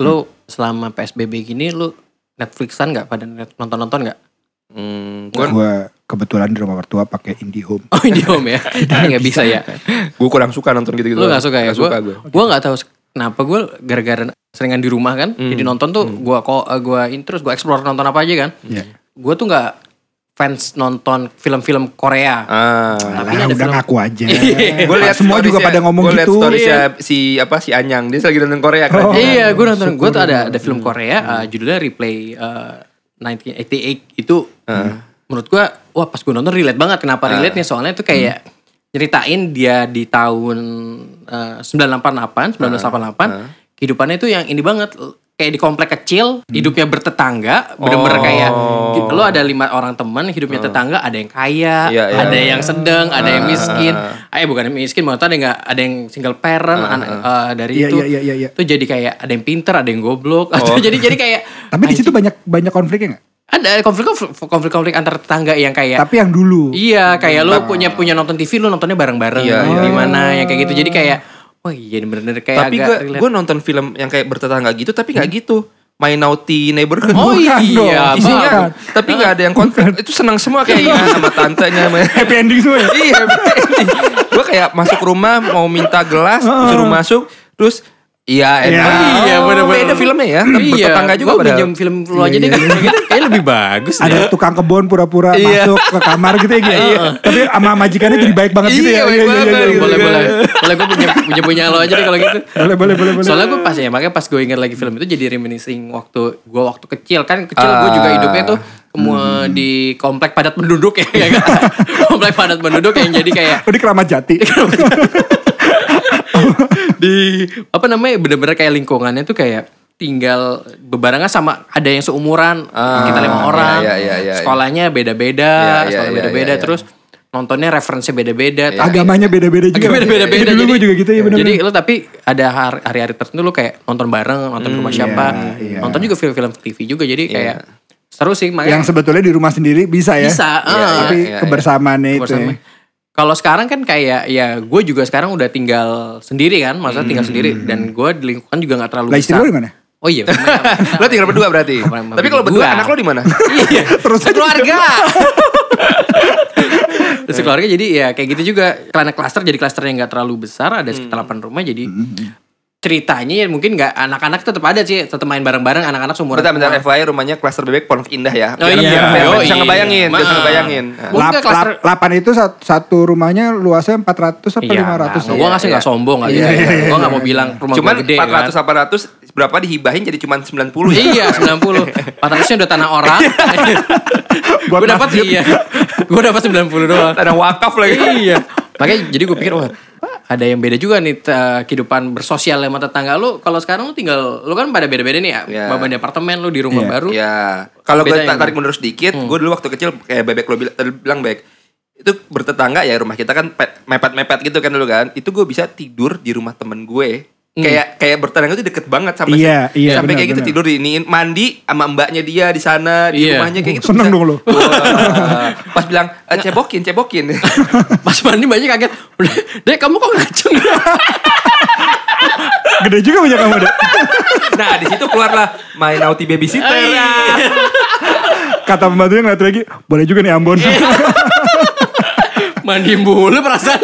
lu selama PSBB gini lu Netflixan nggak pada net- nonton-nonton nggak? Hmm, Gue gue kebetulan di rumah mertua pakai IndiHome. Oh ini home ya, ini nggak bisa ya. gue kurang suka nonton gitu-gitu. Lu gak suka ya? Gak suka gue. Gue gak tahu kenapa gue gara-gara seringan di rumah kan. Hmm. Jadi nonton tuh gue kok gue terus gue explore nonton apa aja kan. Iya. Gue tuh gak fans nonton film-film Korea. Ah. Tapi Alah, ada udah film- ngaku aja. gue lihat semua juga pada ngomong gua gitu. storiesnya si apa si Anyang dia lagi nonton Korea kan. Oh. iya, gue nonton. Gue tuh ada ada film Korea uh, judulnya Replay uh, 1988 itu. Menurut gue, wah pas gue nonton relate banget. Kenapa relate nya? Soalnya itu kayak nyeritain dia di tahun uh, 988, 1988. Kehidupannya itu yang ini banget. Kayak di komplek kecil, hidupnya bertetangga, bener-bener Oh. kayak lo ada lima orang teman, hidupnya tetangga, ada yang kaya, Iya, iya. ada yang sedang, ada yang miskin. Eh bukan yang miskin, maksudnya ada yang nggak ada yang single parent, anak uh, dari Iya, itu. iya, iya, iya, iya. Itu jadi kayak ada yang pinter, ada yang goblok. Atau jadi jadi kayak Tapi di situ banyak banyak konfliknya nggak? ada konflik konflik konflik antar tetangga yang kayak Tapi yang dulu. iya kayak lo punya punya nonton TV lo nontonnya bareng-bareng Iya, iya. di mana yang kayak gitu. Jadi kayak oh iya bener-bener kayak Tapi agak gue relate. gue nonton film yang kayak bertetangga gitu tapi nggak gitu. My Naughty Neighborhood. Oh iya, dong. Isinya, Bukan. tapi nggak ada yang konflik. Itu senang semua kayaknya sama tantenya. sama- Happy ending semua ya? iya, gue kayak masuk rumah mau minta gelas, suruh masuk, terus iya Iya. enak. Iya, Oh, bener-bener. Beda filmnya ya, bertetangga juga Gue padahal. pinjam film lu aja deh Iya, iya, kayak kayak lebih bagus Ada tukang kebun pura-pura Iya. masuk ke kamar gitu ya. Gitu. Tapi sama majikannya jadi baik banget gitu Iya, ya. banget gitu. boleh boleh boleh gue punya punya punya lo aja deh kalau gitu. Boleh, boleh, boleh. boleh. Soalnya gue pas ya makanya pas gue ingat lagi film itu jadi reminiscing waktu gue waktu kecil kan kecil gue juga Ah. hidupnya tuh kemu- di komplek padat penduduk ya, ya kan? komplek padat penduduk yang jadi kayak Oh, di keramat jati. di apa namanya bener-bener kayak lingkungannya tuh kayak tinggal bebarengan sama ada yang seumuran Ah, kita lima orang iya, iya, iya, iya. sekolahnya beda-beda Iya, iya, sekolah iya, beda-beda iya, iya. terus nontonnya referensi beda-beda Iya. Agamanya beda-beda juga. Agak beda-beda. Dulu gue juga gitu ya bener Jadi lo tapi ada har- hari-hari tertentu lo kayak nonton bareng, nonton ke rumah siapa, iya. nonton juga film-film TV juga. Jadi kayak seru sih Yang makanya sebetulnya di rumah sendiri bisa ya. bisa. Iya, ah. Tapi iya, iya. kebersamaannya itu. Kalau sekarang kan kayak ya gue juga sekarang udah tinggal sendiri kan, maksudnya tinggal sendiri dan gue di lingkungan juga nggak terlalu Lah istri besar. lo di mana? Oh iya. Lo tinggal berdua berarti. Sama- Tapi kalau berdua anak lo di mana? iya. Terus keluarga. Terus keluarga jadi ya kayak gitu juga karena klaster jadi klaster yang nggak terlalu besar ada sekitar 8 rumah jadi ceritanya ya mungkin nggak anak-anak tetap ada sih tetap main bareng-bareng anak-anak seumuran Bentar, bentar. semua. FYI rumahnya klaster bebek Pondok Indah ya. Oh Biar- iya. biar- biar Oh bisa iya. ngebayangin, biar bisa ngebayangin. Nah. Gua Lap, enggak klaster- lap- lapan itu satu, satu rumahnya luasnya 400 apa Iya, 500 gue ya? nggak sih nggak Iya. sombong aja. Iya, iya, iya, gue nggak mau bilang rumah Cuman gede 400 kan. 800 berapa dihibahin jadi cuma 90 ya. Iya 90 400 nya udah tanah orang Gue dapat iya Gue dapat 90 doang Ada wakaf lagi. Iya Makanya jadi gue pikir wah ada yang beda juga nih t- kehidupan bersosial sama tetangga lu. Kalau sekarang lu tinggal, lu kan pada beda-beda nih ya. Iya. Bapak di apartemen, lu di rumah Iya. baru. Ya, kalau gue tarik mundur sedikit, gue dulu waktu kecil kayak bebek lo bilang, tadi bilang bebek itu bertetangga ya rumah kita kan pe- mepet-mepet gitu kan dulu kan. Itu gue bisa tidur di rumah temen gue. Kayak kayak bertetangga itu deket banget sampai Iya, iya, sampai benar, kayak gitu benar. tidur di iniin mandi sama mbaknya dia di sana di Iya. rumahnya kayak gitu. Seneng bisa. dong lo. Wah, pas bilang "Eh, cebokin cebokin. Pas mandi banyak kaget. Udah, Dek kamu kok ngacung? Gede juga punya kamu deh. nah di situ keluarlah my naughty babysitter. Iya. Kata pembantunya ngeliat lagi, boleh juga nih Ambon. Iya. mandi mulu perasaan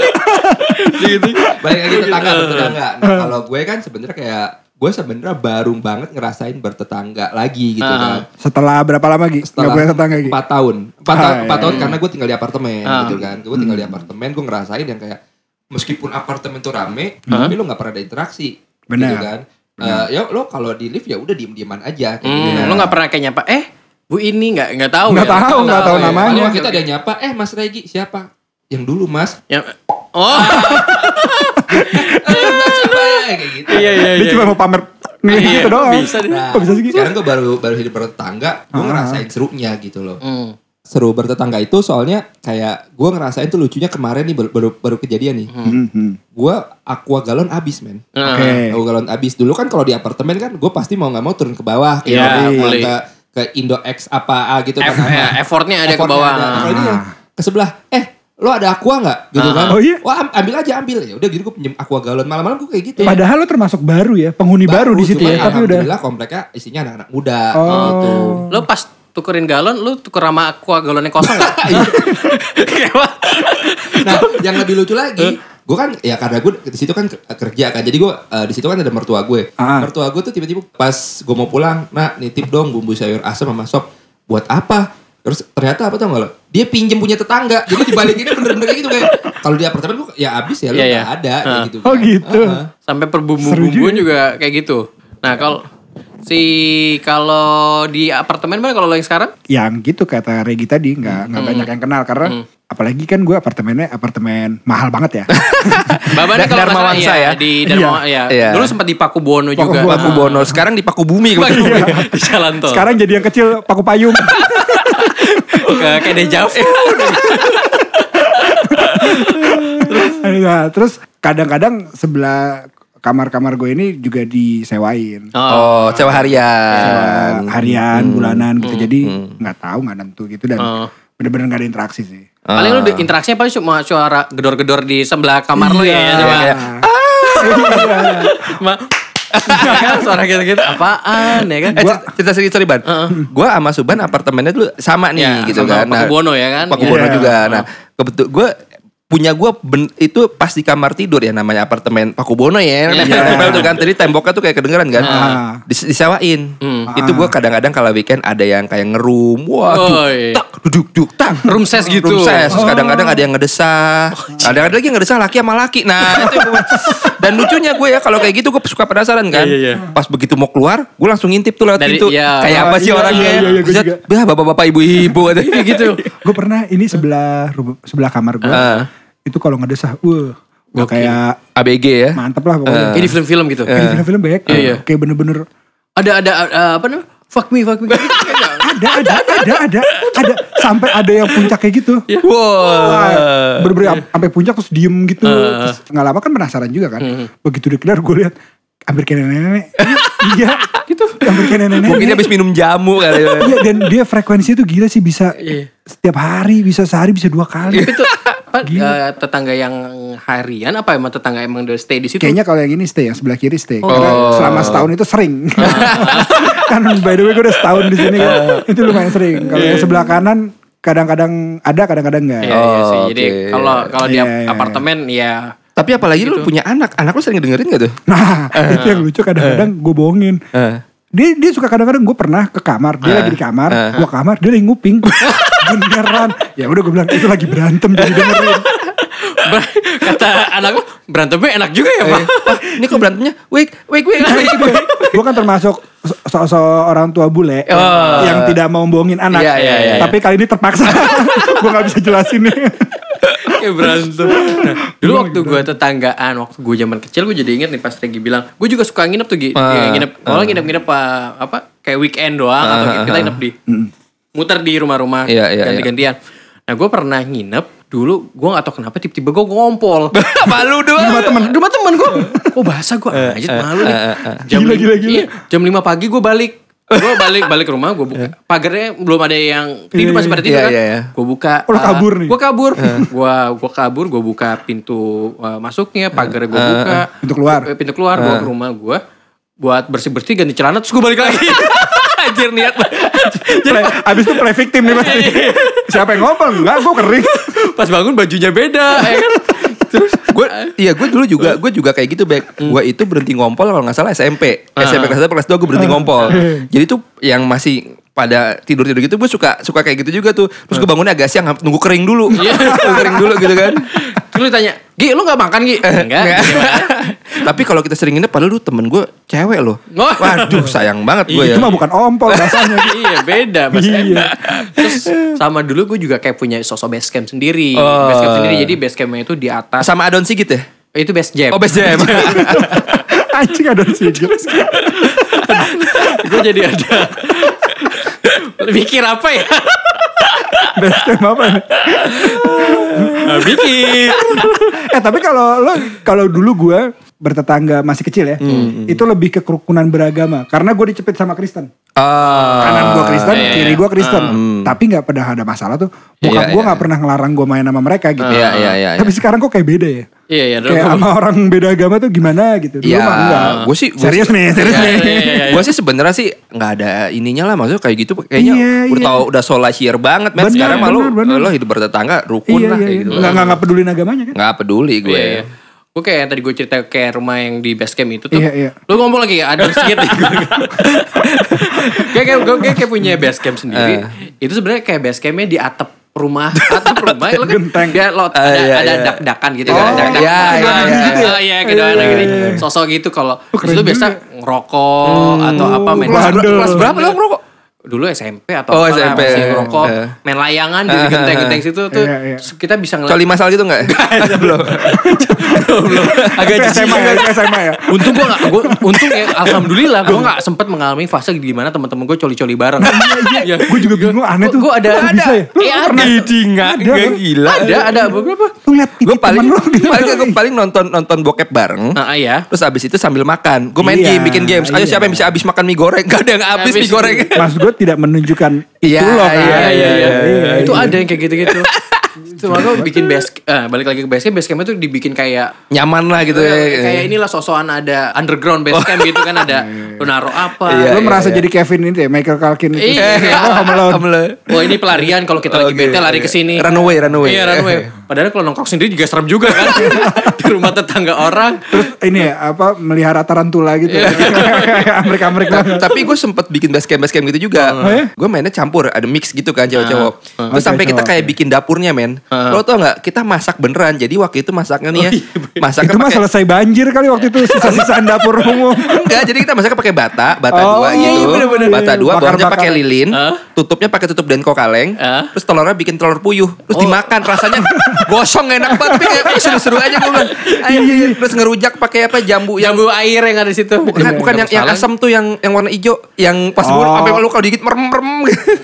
gitu. balik lagi tetangga bertetangga. Nah kalau gue kan sebenarnya kayak gue sebenarnya baru banget ngerasain bertetangga lagi gitu Ah. kan. Setelah berapa lama Gi? Gak Setelah punya tetangga Gi? empat tahun, empat, Ah, tahun, iya, empat tahun iya. karena gue tinggal di apartemen Ah. gitu kan. Gue tinggal di apartemen, gue ngerasain yang kayak meskipun apartemen tuh rame, tapi lo nggak pernah ada interaksi, Benar. gitu kan. Eh, ya lo kalau di lift ya udah diem dieman aja. Kayak gitu. Hmm, lu gak pernah kayak nyapa, eh Bu ini gak, nggak tahu Nggak ya? tahu, nggak tahu ya. namanya. Paling waktu itu ada nyapa, eh Mas Regi siapa? Yang dulu Mas. Yang, oh? Kayak gitu. iya iya Dia iya. cuma mau pamer nih Iya, gitu doang. bisa deh. Nah, Kok bisa sih Gi? sekarang gue baru baru hidup bertetangga, gue Ah. ngerasain serunya gitu loh. Hmm. Seru bertetangga itu soalnya kayak gue ngerasain tuh lucunya kemarin nih baru baru, baru kejadian nih. Hmm, hmm. Gue aqua galon abis men. Nah, Oke. Aqua galon abis dulu kan kalau di apartemen kan gue pasti mau nggak mau turun ke bawah, Iya, ke, beli. ke ke Indo X apa A gitu F- kan. ya, effortnya ada ke Effortnya bawah. ada. Nah, kalau ini yang ke sebelah, eh lo ada aqua nggak? Gitu kan? Oh iya? wah am- ambil aja ambil. Ya udah gitu gue pinjem aqua galon. Malam-malam gue kayak gitu. Padahal lo termasuk baru ya, penghuni baru, di situ ya, tapi udah. alhamdulillah kompleknya isinya anak-anak muda. Oh. gitu. Lo pas tukerin galon, lo tuker sama aqua galonnya kosong gak? Kayak apa? nah yang lebih lucu lagi gue kan ya karena gue di situ kan ke- kerja kan. Jadi gue eh, di situ kan ada mertua gue. Ah. mertua gue tuh tiba-tiba pas gue mau pulang nah nitip dong bumbu sayur asam sama sop. Buat apa terus ternyata apa tau gak lo dia pinjem punya tetangga jadi dibalikinnya bener-bener kayak gitu kayak kalau di apartemen gue ya abis ya lo Iya, nggak iya. ada kayak gitu Oh, gitu. Heeh. Sampai per bumbu-bumbu juga. juga kayak gitu. Nah kalau si kalau di apartemen mana kalau lo yang sekarang? Yang gitu kata Regi tadi, nggak nggak banyak yang kenal karena apalagi kan gue apartemennya apartemen mahal banget ya. Babanya Da- kalau Dharma Wangsa iya, ya? di Dharma ya. Iya. Dulu sempat di Paku Bono Paku juga. Bono. Paku Bono sekarang di Paku Bumi Paku. Bono di jalan tol. Sekarang jadi yang kecil paku payung. Ke- kayak dejavu. nah, terus kadang-kadang sebelah kamar-kamar gue ini juga disewain. Oh, sewa Sewa harian. harian, bulanan gitu. Jadi nggak tahu nggak nentu gitu dan Oh. bener-bener nggak ada interaksi sih. Paling lu di- interaksinya paling cuma suara gedor-gedor di sebelah kamar lo ya. Iya. Coba. Kayak, Ma- Ya kan, suara gitu-gitu apaan ya kan? Eh, cerita- cerita sedikit sorry Ban. Gua sama Suban apartemennya dulu sama nih Ya, gitu sama kan. Paku Bono ya kan? Paku Iya. Bono juga. Nah, kebetul gue punya gue itu pas di kamar tidur ya namanya apartemen Paku Bono ya. Iya. Nempel tuh kan. Tadi temboknya tuh kayak kedengeran kan. Ah. Dis- disewain. Hmm. Itu gue kadang-kadang kalau weekend ada yang kayak ngerum. Wah, Oh, duk, iya. tak, duduk, duk, tak. Room ses gitu. Room ses. Terus kadang-kadang ada yang ngedesah. Kadang-kadang lagi yang ngedesah laki sama laki. Nah, itu gua- dan lucunya gue ya kalau kayak gitu gue suka penasaran kan. Iya, iya, iya. Pas begitu mau keluar, gue langsung ngintip tuh lewat Dari- pintu. iya. Kayak apa Oh, sih iya, orangnya? iya, iya, iya, gua Buset, juga. Bah, bapak-bapak ibu-ibu gitu. gue pernah ini sebelah sebelah kamar gue. Ah. Itu kalau ngedesah, wah, gue Gokil. kayak ABG ya. mantep lah pokoknya. Kayak di film-film gitu. Kayak di film-film banyak. Iya, iya. Kayak bener-bener Ada ada uh, apa namanya? Fuck me, fuck me. Gitu. ada, ada, ada, ada, ada, sampai ada yang puncak kayak gitu. Iya. Wow. Wah, bener-bener am- sampai puncak terus diem gitu. Terus nggak lama kan penasaran juga kan. Begitu dia keluar gue lihat hampir kayak nenek-nenek. iya, gitu. Hampir kayak nenek-nenek. Mungkin dia habis minum jamu kali ya. Iya dan dia frekuensinya tuh gila sih bisa Iya. setiap hari, bisa sehari, bisa dua kali. Tapi apa, uh, tetangga yang harian apa emang tetangga emang udah stay di situ? Kayaknya kalau yang ini stay, yang sebelah kiri stay. Oh. Karena selama setahun itu sering. kan by the way gue udah setahun di sini kan. itu lumayan sering. Kalau yang sebelah kanan kadang-kadang ada, kadang-kadang enggak. Iya, iya sih. Oh, Jadi oke. kalau kalau di Iya, iya, iya. apartemen ya Tapi apalagi lu punya anak. Anak lu sering dengerin gak tuh? Nah, itu yang lucu kadang-kadang gue bohongin. Eh. Dia dia suka kadang-kadang gue pernah ke kamar, dia lagi di kamar, gue kamar, dia lagi nguping. Beneran. Ya udah gue bilang itu lagi berantem jadi dengerin. Kata anakku berantemnya enak juga ya pak. Wah, ini kok berantemnya? Wait, wait, wait, wait. gue kan termasuk so-so orang tua bule Oh. yang tidak mau bohongin anak. Iya, iya, iya, Tapi kali ini terpaksa. gue gak bisa jelasin nih. Kayak berantem. Nah, dulu waktu gue tetanggaan, waktu gue zaman kecil gue jadi inget nih pas Regi bilang, gue juga suka nginep tuh, Gi. Ah, Ya, nginep, kalau nginep-nginep uh, apa kayak weekend doang atau Ah, gitu. kita nginep di muter di rumah-rumah Iya, iya, ganti-gantian. Nah gue pernah nginep dulu gue gak tau kenapa tiba-tiba gue ngompol. Malu doang. rumah temen rumah temen gue oh bahasa gue anjir malu nih jam Gila, gila, gila. iya, jam 5 pagi gue balik. Gue balik balik ke rumah gue buka. Pagarnya belum ada yang tidur masih pada tidur Iya, kan? iya, iya. gue buka Oh, lo kabur nih? gue kabur. Gue gue kabur gue buka pintu uh, masuknya pagarnya gue buka. Pintu keluar. Eh, pintu keluar bawa ke rumah gue buat bersih bersih ganti celana terus gue balik lagi anjir niat Play, abis itu play victim nih pasti. Siapa yang ngompol? Enggak, gue kering. pas bangun bajunya beda ya kan? Terus gue iya gue dulu juga gue juga kayak gitu back gue itu berhenti ngompol kalau nggak salah SMP SMP kelas 1 kelas 2 gue berhenti ngompol. Jadi tuh yang masih pada tidur tidur gitu gue suka suka kayak gitu juga tuh terus gue bangunnya agak siang nunggu kering dulu nunggu kering dulu gitu kan Terus lu tanya, Gi lu gak makan Gi? Enggak. Nggak. tapi kalau kita sering nginep padahal lu temen gue cewek loh Oh. waduh sayang banget gue ya Itu mah bukan ompol bahasanya. iya beda Mas Iya. Terus sama dulu gue juga kayak punya sosok base camp sendiri. Oh. Base camp sendiri jadi base campnya itu di atas. sama Adon Sigit ya itu base jam. oh best jam Anjing ada sigit. gue jadi ada. Mikir apa ya? Best apa nih? Mikir. Eh tapi kalau lo kalau dulu gue bertetangga masih kecil ya, itu lebih ke kerukunan beragama. Karena gue dicepit sama Kristen. Ah. Kanan gue Kristen, iya, kiri iya. gue Kristen. Tapi nggak pernah ada masalah tuh. Bokap Iya, gue iya. nggak pernah ngelarang gue main sama mereka gitu. Iya, iya, iya. Tapi sekarang kok kayak beda ya. Iya iya. Kayak gua- sama orang beda agama tuh gimana gitu. Iya, gue sih gua serius sih- nih, serius Iya, nih. iya, iya, iya. Gue sih sebenarnya sih nggak ada ininya lah maksudnya kayak gitu kayaknya Iya, udah iya. tau udah solasier banget men Benar, sekarang malu lo hidup bertetangga rukun Iya, lah iya, kayak iya. gitu Nggak, nggak, nggak pedulin agamanya kan. nggak peduli gue Iya, iya. Gue kayak yang tadi gue cerita kayak rumah yang di base camp itu tuh. Iya, iya. Lu ngomong lagi ada sedikit kayak kayak gue kayak, kayak punya base camp sendiri. Itu sebenarnya kayak base campnya di atap rumah, atap rumah lo kan Genteng. dia lo ada, Ah, iya, ada iya. dak-dakan gitu Oh, kan, dak-dakan. iya, iya, Ah, iya. ah, iya, gitu ada Iya, gini. iya, iya. Sosok gitu kalau juga. biasa ngerokok atau apa main kelas berapa lo ngerokok dulu SMP atau Oh, apa SMP. masih ngerokok, Eh. main layangan di genteng-genteng situ tuh Iya, iya. kita bisa ngeliat coli masal gitu nggak belum agak Itu SMA ya, SMA ya. Untung gue gak, gua, untung ya alhamdulillah gue gak sempet mengalami fase gimana teman-teman gue coli-coli bareng. Iya, Gue juga bingung aneh tuh. Gue ada, bisa ya? Iya, pernah ada. Ada, lu- gila Ada, ada beberapa. Lu gue paling gitu. paling gue paling nonton nonton bokep bareng Nah, iya. terus abis itu sambil makan gue main Iya, game bikin games ayo iya. siapa yang bisa abis makan mie goreng gak ada yang abis Habis. mie goreng Mas gue tidak menunjukkan Iya, itu loh kan. iya, iya, iya, Itu ada yang kayak gitu-gitu. Itu makanya bikin base, eh, balik lagi ke base camp, base camp itu dibikin kayak nyaman lah gitu ya kayak inilah sosokan ada underground base camp gitu kan ada lu naruh apa Iya, Lu iya, merasa iya. jadi Kevin itu ya, Michael Culkin itu. Iya. Oh, Home Alone. Wah ini pelarian kalau kita lagi bete lari ke sini. Runaway, runaway. Iya runaway. Padahal kalau nongkrong sendiri juga serem juga kan. Di rumah tetangga orang. Terus ini ya, apa melihara tarantula gitu. Iya. Amerika-Amerika banget. tapi gue sempet bikin base camp base camp gitu juga. Oh, ya? Gue mainnya campur, ada mix gitu kan cewek-cewek. Terus Oke, sampai kita kayak bikin dapurnya men. Lo tau nggak? Kita masak beneran. Jadi waktu itu masaknya nih ya, masaknya Itu mah selesai banjir kali waktu itu sisa-sisaan dapur umum. Enggak, jadi kita masaknya pakai bata, bata Oh, dua iya, gitu. iya, bener-bener. Bata dua, bawahnya pakai lilin, Hah? tutupnya pakai tutup denko kaleng, Hah? terus telurnya bikin telur puyuh, terus Oh. dimakan rasanya gosong enak banget, tapi kayak "Ih, seru-seru aja gue bilang. Ayo, Iya, Terus ngerujak pakai apa jambu yang Jambu air yang ada di situ. bukan bukan yang, yang asam tuh yang yang warna hijau, yang pas Oh. oh. sampai lu kalau digigit merem-merem.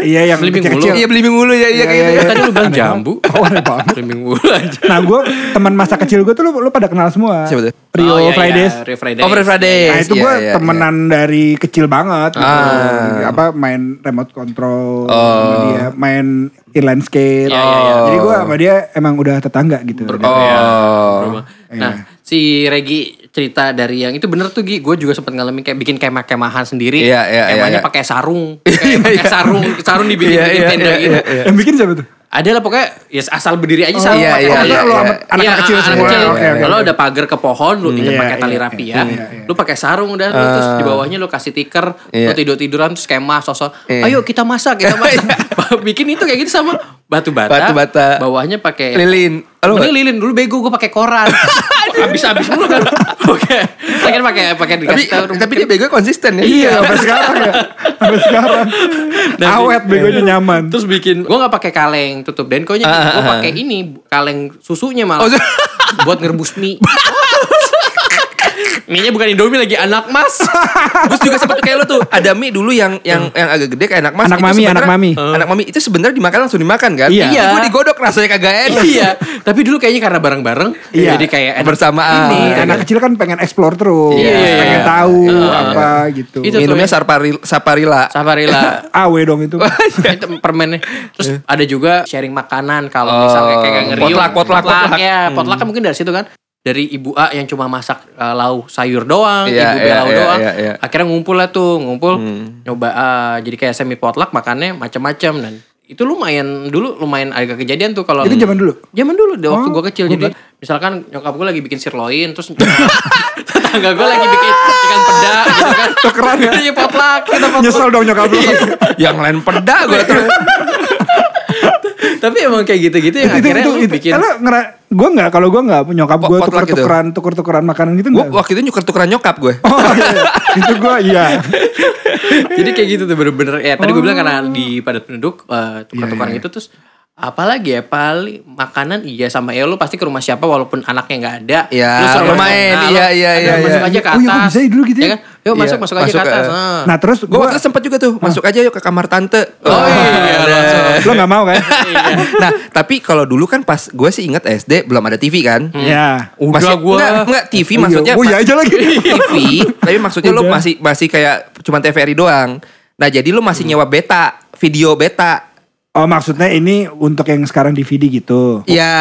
Iya yang Belimbing kecil-kecil. Iya beli minggu ya, iya kayak Iya, gitu. iya, Tadi lu bilang jambu. Oh. Belimbing mulu aja. Nah gue teman masa kecil gue tuh lu, lu pada kenal semua. Siapa tuh? Rio Oh, iya, iya, Fridays. Rio Fridays. Oh, Friday Fridays. Nah itu Iya, gue iya, temenan dari kecil banget gitu. Ah. Apa main remote control Oh. dia, main inline skate. Iya, iya, iya. Jadi gue sama dia emang udah tetangga gitu. Oh. Rumah. Iya. Nah, si Regi cerita dari yang itu bener tuh Gi, gue juga sempat ngalamin kayak bikin kemah-kemahan sendiri. Iya, iya, iya, Kemahnya iya. pakai sarung. Kayak pakai sarung, sarung dibikin Iya, iya, tenda iya, gitu. iya, iya. Yang bikin siapa tuh? Ada lah pokoknya ya asal berdiri aja Oh, iya, pakai iya, iya, iya. sama anak Iya, kecil semua. kecil. Oke, oke. Kalau ada pagar ke pohon, lu tinggal Iya, pakai tali iya, rapi iya, ya. iya, iya. Lu pakai sarung udah, lu terus di bawahnya lu kasih tikar, lu Iya. tidur tiduran terus kemah sosok. Iya. Ayo kita masak, kita masak. Bikin itu kayak gitu sama batu bata. Batu bata. Bawahnya pakai Lilin. Oh, lu Mending lilin dulu bego gue pakai koran. Habis-habis dulu kan. Oke. Saya kan pakai pakai Tapi dikasih tahu tapi dia bego konsisten ya. Iya sampai sekarang ya. Sampai sekarang. Awet begonya nyaman. Terus bikin gue nggak pakai kaleng tutup denkonya, Ah, gue ah, pakai ini kaleng susunya malah Oh, buat ngerebus mie. Mie-nya bukan Indomie lagi anak mas. Gus juga sempat kayak lo tuh. Ada mie dulu yang yang yang agak gede kayak anak mas. Anak Itu mami, anak mami. Anak mami itu sebenarnya dimakan langsung dimakan kan? Iya. Iya. Gue digodok rasanya kagak enak. iya. Tapi dulu kayaknya karena bareng-bareng, Iya. jadi kayak enak. Bersamaan. Ini Ah, anak kecil kan pengen explore terus. Iya, iya, pengen iya. tahu Ah. apa gitu. Itu Minumnya yang- sarparil, saparila. Sabarila. Awe dong itu. itu permennya. Terus ada juga sharing makanan kalau Oh, misalnya kayak ngeriung. potluck, potluck, potluck. ya. Potluck kan mungkin dari situ kan. Dari ibu A yang cuma masak uh, lauk sayur doang, Iya, ibu B iya, lauk iya, doang. iya, iya. Akhirnya ngumpul lah tuh, ngumpul Hmm. nyoba uh, jadi kayak semi potluck makannya macam-macam dan itu lumayan dulu lumayan agak kejadian tuh kalau Itu zaman dulu? Zaman dulu deh waktu Oh, gua kecil jadi misalkan nyokap gue lagi bikin sirloin terus tetangga gue lagi bikin ikan peda gitu kan. Tukeran ya? Iya potluck, kita potluck. Nyesel dong nyokap lu. yang lain peda gue tuh. Tapi emang kayak gitu-gitu yang itu akhirnya itu itu. bikin Kalau ngera, gue nggak kalau gue nggak nyokap gue tuker gitu? tukeran tuker tukeran makanan gitu Gue nggak. waktu itu nyuker tukeran nyokap gue. Oh iya, itu gue iya. Jadi kayak gitu tuh bener-bener ya tadi gue bilang karena Oh. di padat penduduk eh, tukar-tukaran Iya, iya. gitu terus apalagi ya paling makanan iya sama ya lu pasti ke rumah siapa walaupun anaknya nggak ada Iya, lu suruh lu main, nah, lu- iya, iya, ada iya, masuk iya. aja ke Oh iya, atas bisa ya dulu gitu ya? kan yuk masuk Iya, masuk aja masuk ke atas ke- ah. Nah terus waktu itu sempet juga tuh masuk aja yuk ke kamar tante. Oh, iya, langsung. lo gak mau kan? nah tapi kalau dulu kan pas gue sih inget SD belum ada TV kan. Ya. Udah Masih- gua. enggak, enggak TV Oh iya, maksudnya oh iya aja lagi. TV tapi maksudnya lu masih masih kayak cuma TVRI doang. Nah jadi lu masih nyewa beta video beta. Oh maksudnya ini untuk yang sekarang DVD gitu. Iya,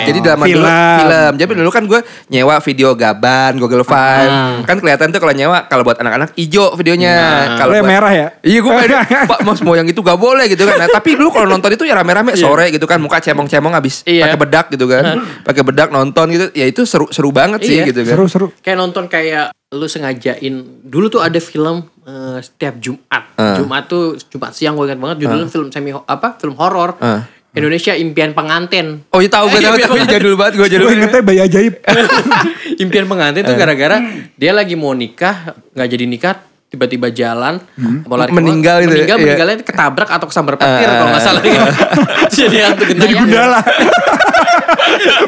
jadi dalam dulu Film. film. Jadi dulu kan gue nyewa video gaban, Google Five. Kan kelihatan tuh kalau nyewa kalau buat anak-anak hijau videonya. Kalau yang buat- merah ya? Iya gue kayak Pak mas mau yang itu gak boleh gitu kan Nah tapi dulu kalau nonton itu ya rame-rame sore gitu kan Muka cemong-cemong abis Iya. pakai bedak gitu kan pakai bedak nonton gitu Ya itu seru seru banget sih Iya. gitu kan Seru-seru. kayak nonton kayak lu sengajain dulu tuh ada film eh, setiap Jumat Ah. Jumat tuh Jumat siang gue ingat banget judulnya film semi apa film horor Ah. Indonesia Impian Pengantin Oh iya tahu gue tahu Iya, tapi jadul banget gue jadul Gue ingetnya bayi ajaib. Impian pengantin tuh gara-gara dia lagi mau nikah nggak jadi nikah tiba-tiba jalan mau lari Meninggal gitu ya? meninggal Iya. meninggalnya ketabrak atau kesambar petir kalau nggak salah gitu. jadi hantu Jadi gundala.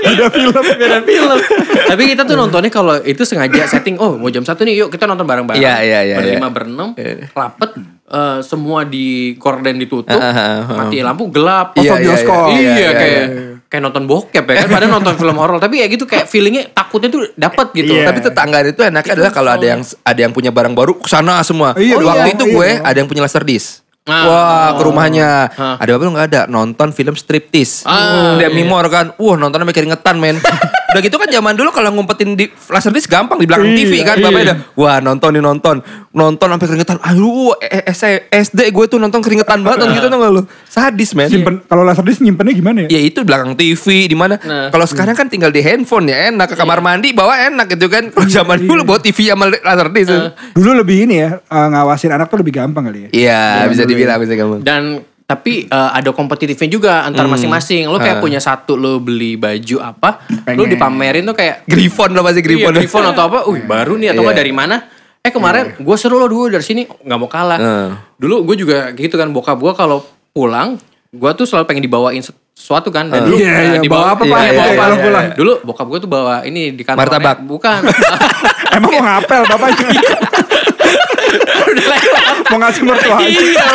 Beda film. beda film tapi kita tuh nontonnya kalau itu sengaja setting oh mau jam satu nih yuk kita nonton bareng-bareng Iya, iya, iya, berlima iya. berenam rapet eh, semua di gorden ditutup Ah, ah, ah. mati lampu gelap Oh, Iya, iya, bioskop. iya, Iya, iya, kayak iya. kayak nonton bokep ya kan padahal nonton film horor tapi ya gitu kayak feelingnya takutnya tuh dapat gitu Iya. Tapi tetangga itu enaknya adalah kalau ada yang ada yang punya barang baru ke sana semua. Iya, Waktu iya, itu iya. gue ada yang punya laserdisk. Ah. Wah ke rumahnya. Ah. Ada apa lu gak ada. Nonton film striptease. Ah, Dia mimor kan. Wah nontonnya sampai keringetan men. Udah gitu kan zaman dulu Kalau ngumpetin di laserdisc gampang Di belakang TV kan Bapaknya udah Wah nonton nih nonton Nonton sampai keringetan Aduh eh, eh, SD gue tuh nonton keringetan banget Nonton gitu tau gak lu Sadis men Simpen kalau laserdisc nyimpennya gimana ya? Ya itu belakang TV di mana. Nah. Kalau sekarang kan tinggal di handphone ya enak ke kamar mandi bawa enak gitu kan. Kalau zaman dulu bawa TV sama laserdisc. Dulu lebih ini ya, eh, ngawasin anak tuh lebih gampang kali ya. Iya, bisa dibilang bisa gampang. dan tapi eh, ada kompetitifnya juga antar Hmm. masing-masing lo kayak Ah. punya satu lo beli baju apa lo Pengen. dipamerin tuh kayak Griffon lo masih Griffon. Iya, Griffon atau apa, wih baru nih atau Iya. nggak dari mana? Eh kemarin gue seru lo dulu dari sini nggak mau kalah. Heeh. Dulu gue juga gitu kan bokap gue kalau pulang, gue tuh selalu pengen dibawain sesuatu kan. Dan dulu Iya, eh, iya, bawa apa, Pak? Iya, Iya, bawa iya, apa? iya, pulang? Dulu bokap gue tuh bawa ini di kantor. Martabak? Bukan. Emang mau ngapel bapaknya? Udah lewat. mau ngasih mertua aja? Iya.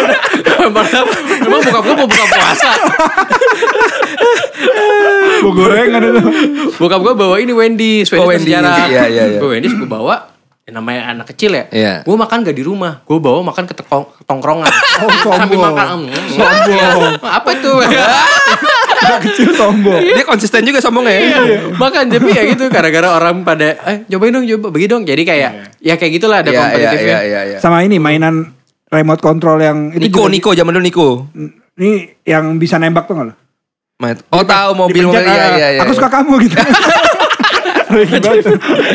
Emang bokap gue mau buka puasa. Mau gorengan itu. Bokap gue bawa ini Wendy's, Oh, sejarah. Iya, iya, iya. Gue Wendy's gue bawa ya namanya anak kecil ya. Iya. Gue makan gak di rumah, gue bawa makan ke tongkrongan. Oh, Sambil sombong. makan. mm, Sombong. Apa itu? Anak kecil sombong. Dia konsisten juga sombongnya ya. Iya, makan tapi ya gitu gara-gara orang pada eh cobain dong coba bagi dong jadi kayak ya kayak gitulah ada Iya, iya, kompetitifnya iya, iya, iya. Sama ini mainan remote control yang itu Niko, juga- Niko, zaman dulu Niko. Ini yang bisa nembak tuh gak lo? Oh tahu mobil mobil iya ah, iya iya. Aku suka kamu gitu. Lagi banget.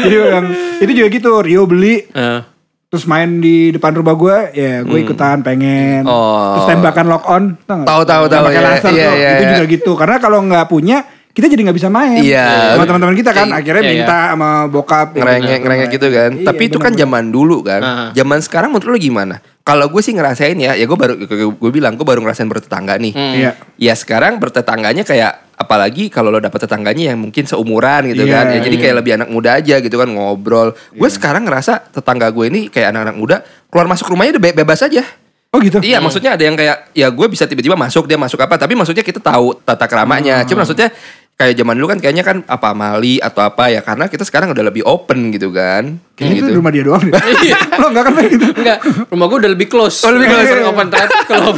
Jadi yang itu juga gitu Rio beli Eh, terus main di depan rumah gue ya gue ikutan pengen Hmm. Oh. terus tembakan lock on? Tahu, tahu, tahu, tembakan iya, laser iya, tuh, iya, itu iya. juga gitu karena kalau nggak punya kita jadi nggak bisa main Iya. sama teman-teman kita kan Iya, akhirnya iya, minta sama bokap ya, ngerengek bener. ngerengek gitu kan. Iya, Tapi itu kan zaman dulu kan. Zaman sekarang menurut lu gimana? Kalau gue sih ngerasain ya, ya gue baru gue bilang gue baru ngerasain bertetangga nih. Hmm. iya Ya sekarang bertetangganya kayak apalagi kalau lo dapet tetangganya yang mungkin seumuran gitu Iya, kan. Ya jadi iya. kayak lebih anak muda aja gitu kan ngobrol. Gue sekarang ngerasa tetangga gue ini kayak anak-anak muda keluar masuk rumahnya udah be- bebas aja. oh gitu Iya, maksudnya ada yang kayak ya gue bisa tiba-tiba masuk dia masuk apa, tapi maksudnya kita tahu tata keramanya. Cuma maksudnya kayak zaman dulu kan kayaknya kan apa mali atau apa ya karena kita sekarang udah lebih open gitu kan. Kayaknya Kayak itu gitu. di rumah dia doang deh Iya. lo nggak kan kayak gitu enggak rumah gue udah lebih close Oh, lebih close. Sering open ternyata kalau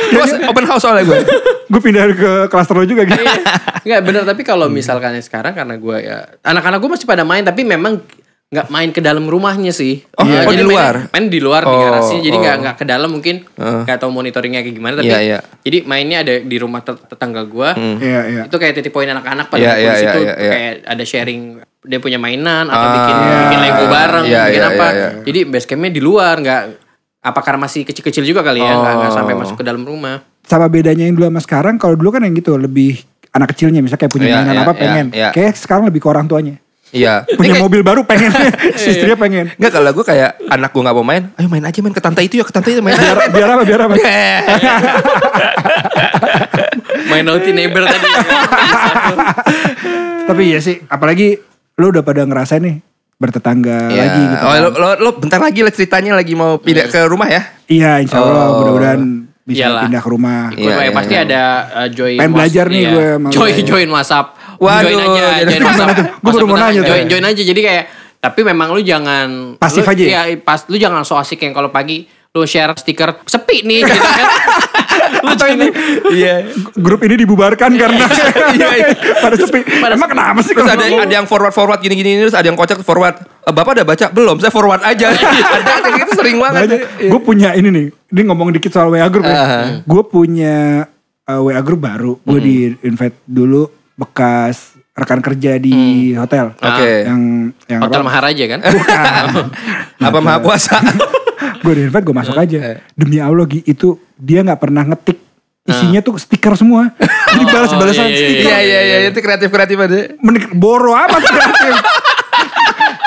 open house soalnya gue. gue pindah ke klaster lo juga gitu Iya. Enggak bener tapi kalau misalkan sekarang karena gue ya anak-anak gue masih pada main tapi memang nggak main ke dalam rumahnya sih. Oh, Iya, oh, di main- luar? Main, di luar di Oh, garasi jadi nggak oh. nggak ke dalam mungkin Heeh. nggak tahu monitoringnya kayak gimana tapi Iya, iya. jadi mainnya ada di rumah tet- tetangga gue. iya iya Itu kayak titik poin anak-anak pada Iya, iya, di situ iya, iya. kayak ada sharing dia punya mainan atau Ah, bikin bikin Lego bareng, iya, bikin iya, apa. iya, iya. Jadi base campnya di luar nggak apa karena masih kecil-kecil juga kali ya nggak Oh. sampai masuk ke dalam rumah. sama bedanya yang dulu sama sekarang kalau dulu kan yang gitu lebih anak kecilnya misalnya kayak punya Iya, mainan iya, apa iya, pengen iya. kayak sekarang lebih ke orang tuanya Iya. Punya Ini kayak- mobil baru pengen. si istrinya pengen. Enggak kalau gue kayak anak gue nggak mau main, ayo main aja main ke tante itu ya ke tante itu main. Biar, biar apa, biar apa. Main naughty neighbor tadi. Tapi ya sih, apalagi lu udah pada ngerasain nih bertetangga Iya. lagi gitu. Oh, kan. lo, lo, lo bentar lagi lah ceritanya lagi mau pindah ke rumah ya? Iya, insya Allah Oh. mudah-mudahan bisa Iyalah. pindah ke rumah. Iya, Pak, iya, pasti iya. ada uh, join Pengen belajar nih iya. gue Join lu. join WhatsApp. Waduh, join aja, jadi join? Gue baru mau nanya tuh. Join join aja jadi kayak tapi memang lu jangan Pasif lu, aja ya? Iya, pas lu jangan so asik yang kalau pagi lu share stiker sepi nih gitu kan. lu Atau ini Iya. grup ini dibubarkan karena Iya, iya. pada sepi. Emang kenapa sih Terus ada ngomong? ada yang forward forward gini gini terus ada yang kocak forward. "Eh, Bapak udah baca belum? Saya forward aja. ada yang kayak gitu sering banget. Gue punya ini nih, ini ngomong dikit soal WA group ya. Ah. Gue punya uh, WA group baru. Gue di invite dulu bekas rekan kerja di hotel. Oke. Yang yang Hotel apa? Maharaja kan? Apa maha kuasa? gue di gue masuk aja. Demi Allah Gi, itu dia nggak pernah ngetik. Isinya tuh stiker semua. Jadi balas-balasan iya, iya, stiker. Iya iya iya itu kreatif kreatif ada. Menik boro amat kreatif.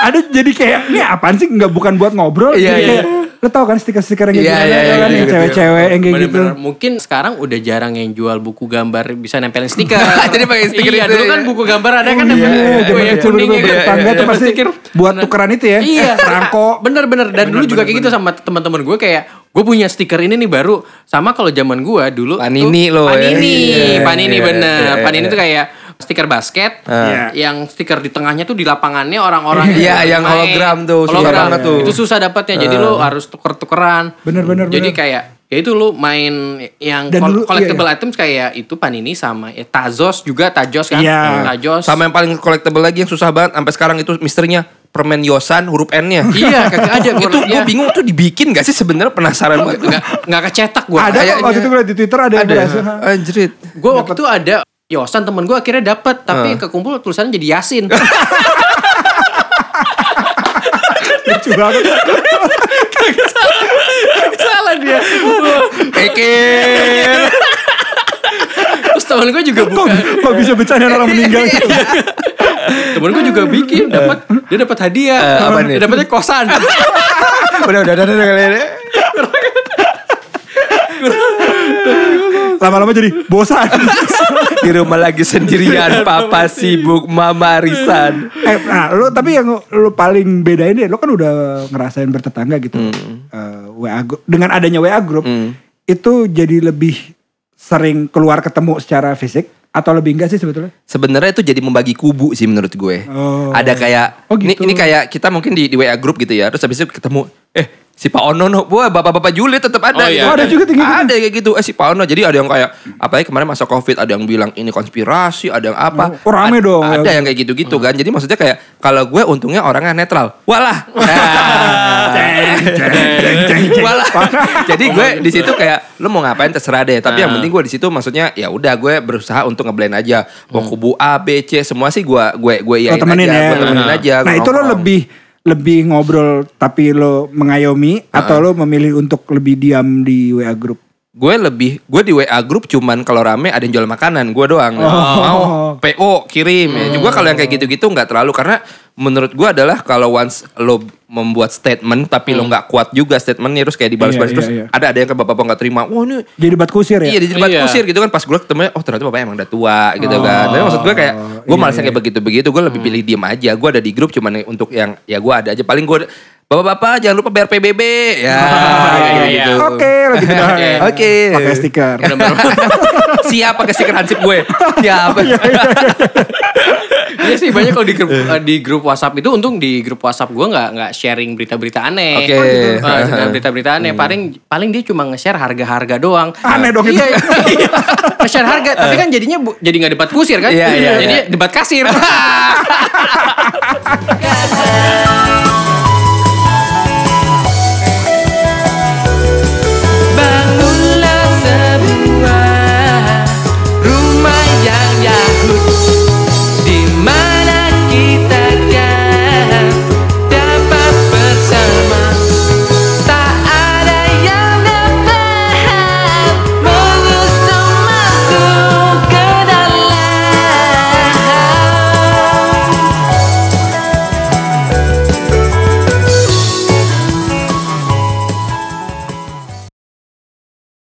ada jadi kayak ini apaan sih nggak bukan buat ngobrol Iya, jadi iya. kayak lo tau kan stiker-stiker yang Iya, gitu iya, ada iya, kan iya, yang iya, cewek-cewek yang kayak gitu. Mungkin sekarang udah jarang yang jual buku gambar bisa nempelin stiker. Jadi pakai stiker iya, itu dulu ya. kan buku gambar ada kan Iya, nempelin iya, kuning dulu ya kan. bertetangga tuh pasti buat tukeran itu ya Iya, perangko Bener-bener dan dulu juga kayak gitu sama teman-teman gue kayak gue punya stiker ini nih baru sama kalau zaman gue dulu Panini loh, ya. Panini, Iya, Panini iya, bener. iya, iya. Panini tuh kayak stiker basket Iya. yang stiker di tengahnya tuh di lapangannya orang-orang Iya, lagi yang main. hologram tuh, susah Hologram. banget tuh. Itu susah dapatnya. Jadi lu harus tuker-tukeran. Bener-bener, Jadi bener. kayak ya itu lu main yang Dan dulu, collectible iya, items kayak itu Panini sama ya, Tazos juga Tajos kan Iya. Tajos Sama yang paling collectible lagi yang susah banget sampai sekarang itu misterinya permen Yosan huruf N-nya. iya kagak ada itu gua gue bingung tuh dibikin gak sih sebenarnya penasaran banget. nggak nggak kecetak gua ada kok kayaknya- waktu itu gue di twitter ada yang Ada. berhasil Anjrit. gue waktu itu ada Yosan temen gue akhirnya dapet tapi yang kekumpul tulisannya jadi Yasin. Lucu banget. Salah dia. Pikir. terus temen gue juga buka. kok bisa bercanda orang meninggal? Gitu temen gue juga bikin dapat dia dapat hadiah. Eh, apa nih? dia dapetnya kosan. Udah udah udah udah udah, udah. Lama-lama jadi bosan Di rumah lagi sendirian, papa sibuk, mama arisan. eh, nah lu tapi yang lu paling bedain deh lu kan udah ngerasain bertetangga gitu Eh, WA group dengan adanya WA group Hmm. itu jadi lebih sering keluar ketemu secara fisik atau lebih enggak sih sebetulnya Sebenarnya itu jadi membagi kubu sih menurut gue. Oh. Ada kayak Oh, ini gitu. ini kayak kita mungkin di, di WA group gitu ya. Terus habis itu ketemu eh si Pak Ono no, wah bapak-bapak Juli tetap ada. Oh, iya. Oh, ada juga tinggi gitu. Ada kayak gitu. Eh si Pak Ono. Jadi ada yang kayak apalagi kemarin masa Covid ada yang bilang ini konspirasi, ada yang apa. Oh, rame Ad- dong. Ada yang kayak gitu-gitu kan. Jadi maksudnya kayak kalau gue untungnya orangnya netral. Walah. Walah. Jadi gue di situ kayak lu mau ngapain terserah deh. Tapi yang penting gue di situ maksudnya ya udah gue berusaha untuk ngeblend aja. Mau kubu A, B, C semua sih gue gue gue Lo temenin aja. ya. Gue temenin aja. Nah gue itu lo lebih lebih ngobrol tapi lo mengayomi atau lo memilih untuk lebih diam di WA group? Gue lebih, gue di WA grup cuman kalau rame ada yang jual makanan, gue doang. Mau PO kirim. Ya. Juga kalau yang kayak gitu-gitu nggak terlalu karena menurut gue adalah kalau once lo membuat statement tapi lo nggak kuat juga statementnya terus kayak dibalas-balas Iya, terus iya, iya. ada ada yang ke bapak-bapak nggak terima. Wah ini Jadi debat kusir ya? Iya di tempat Iya. kusir gitu kan pas gue ketemu oh ternyata bapaknya emang udah tua gitu kan. Tapi maksud gue kayak gue iya, malasnya kayak begitu-begitu gue lebih pilih diem aja. Gue ada di grup cuman untuk yang ya gue ada aja paling gue bapak-bapak jangan lupa bayar PBB ya iya, iya. gitu. Oke, lagi benar. Oke. Oke. Pakai stiker. Siap pakai stiker hansip gue. Siap. Iya sih banyak kalau di grup eh, di grup WhatsApp itu untung di grup WhatsApp gue nggak nggak sharing berita-berita aneh. Oke. Eh, berita-berita aneh. Paling paling dia cuma nge-share harga-harga doang. Aneh dong itu. Iya, iya. nge-share harga. Tapi kan jadinya bu- jadi nggak debat kusir kan? Iya, iya, Jadi iya. debat kasir.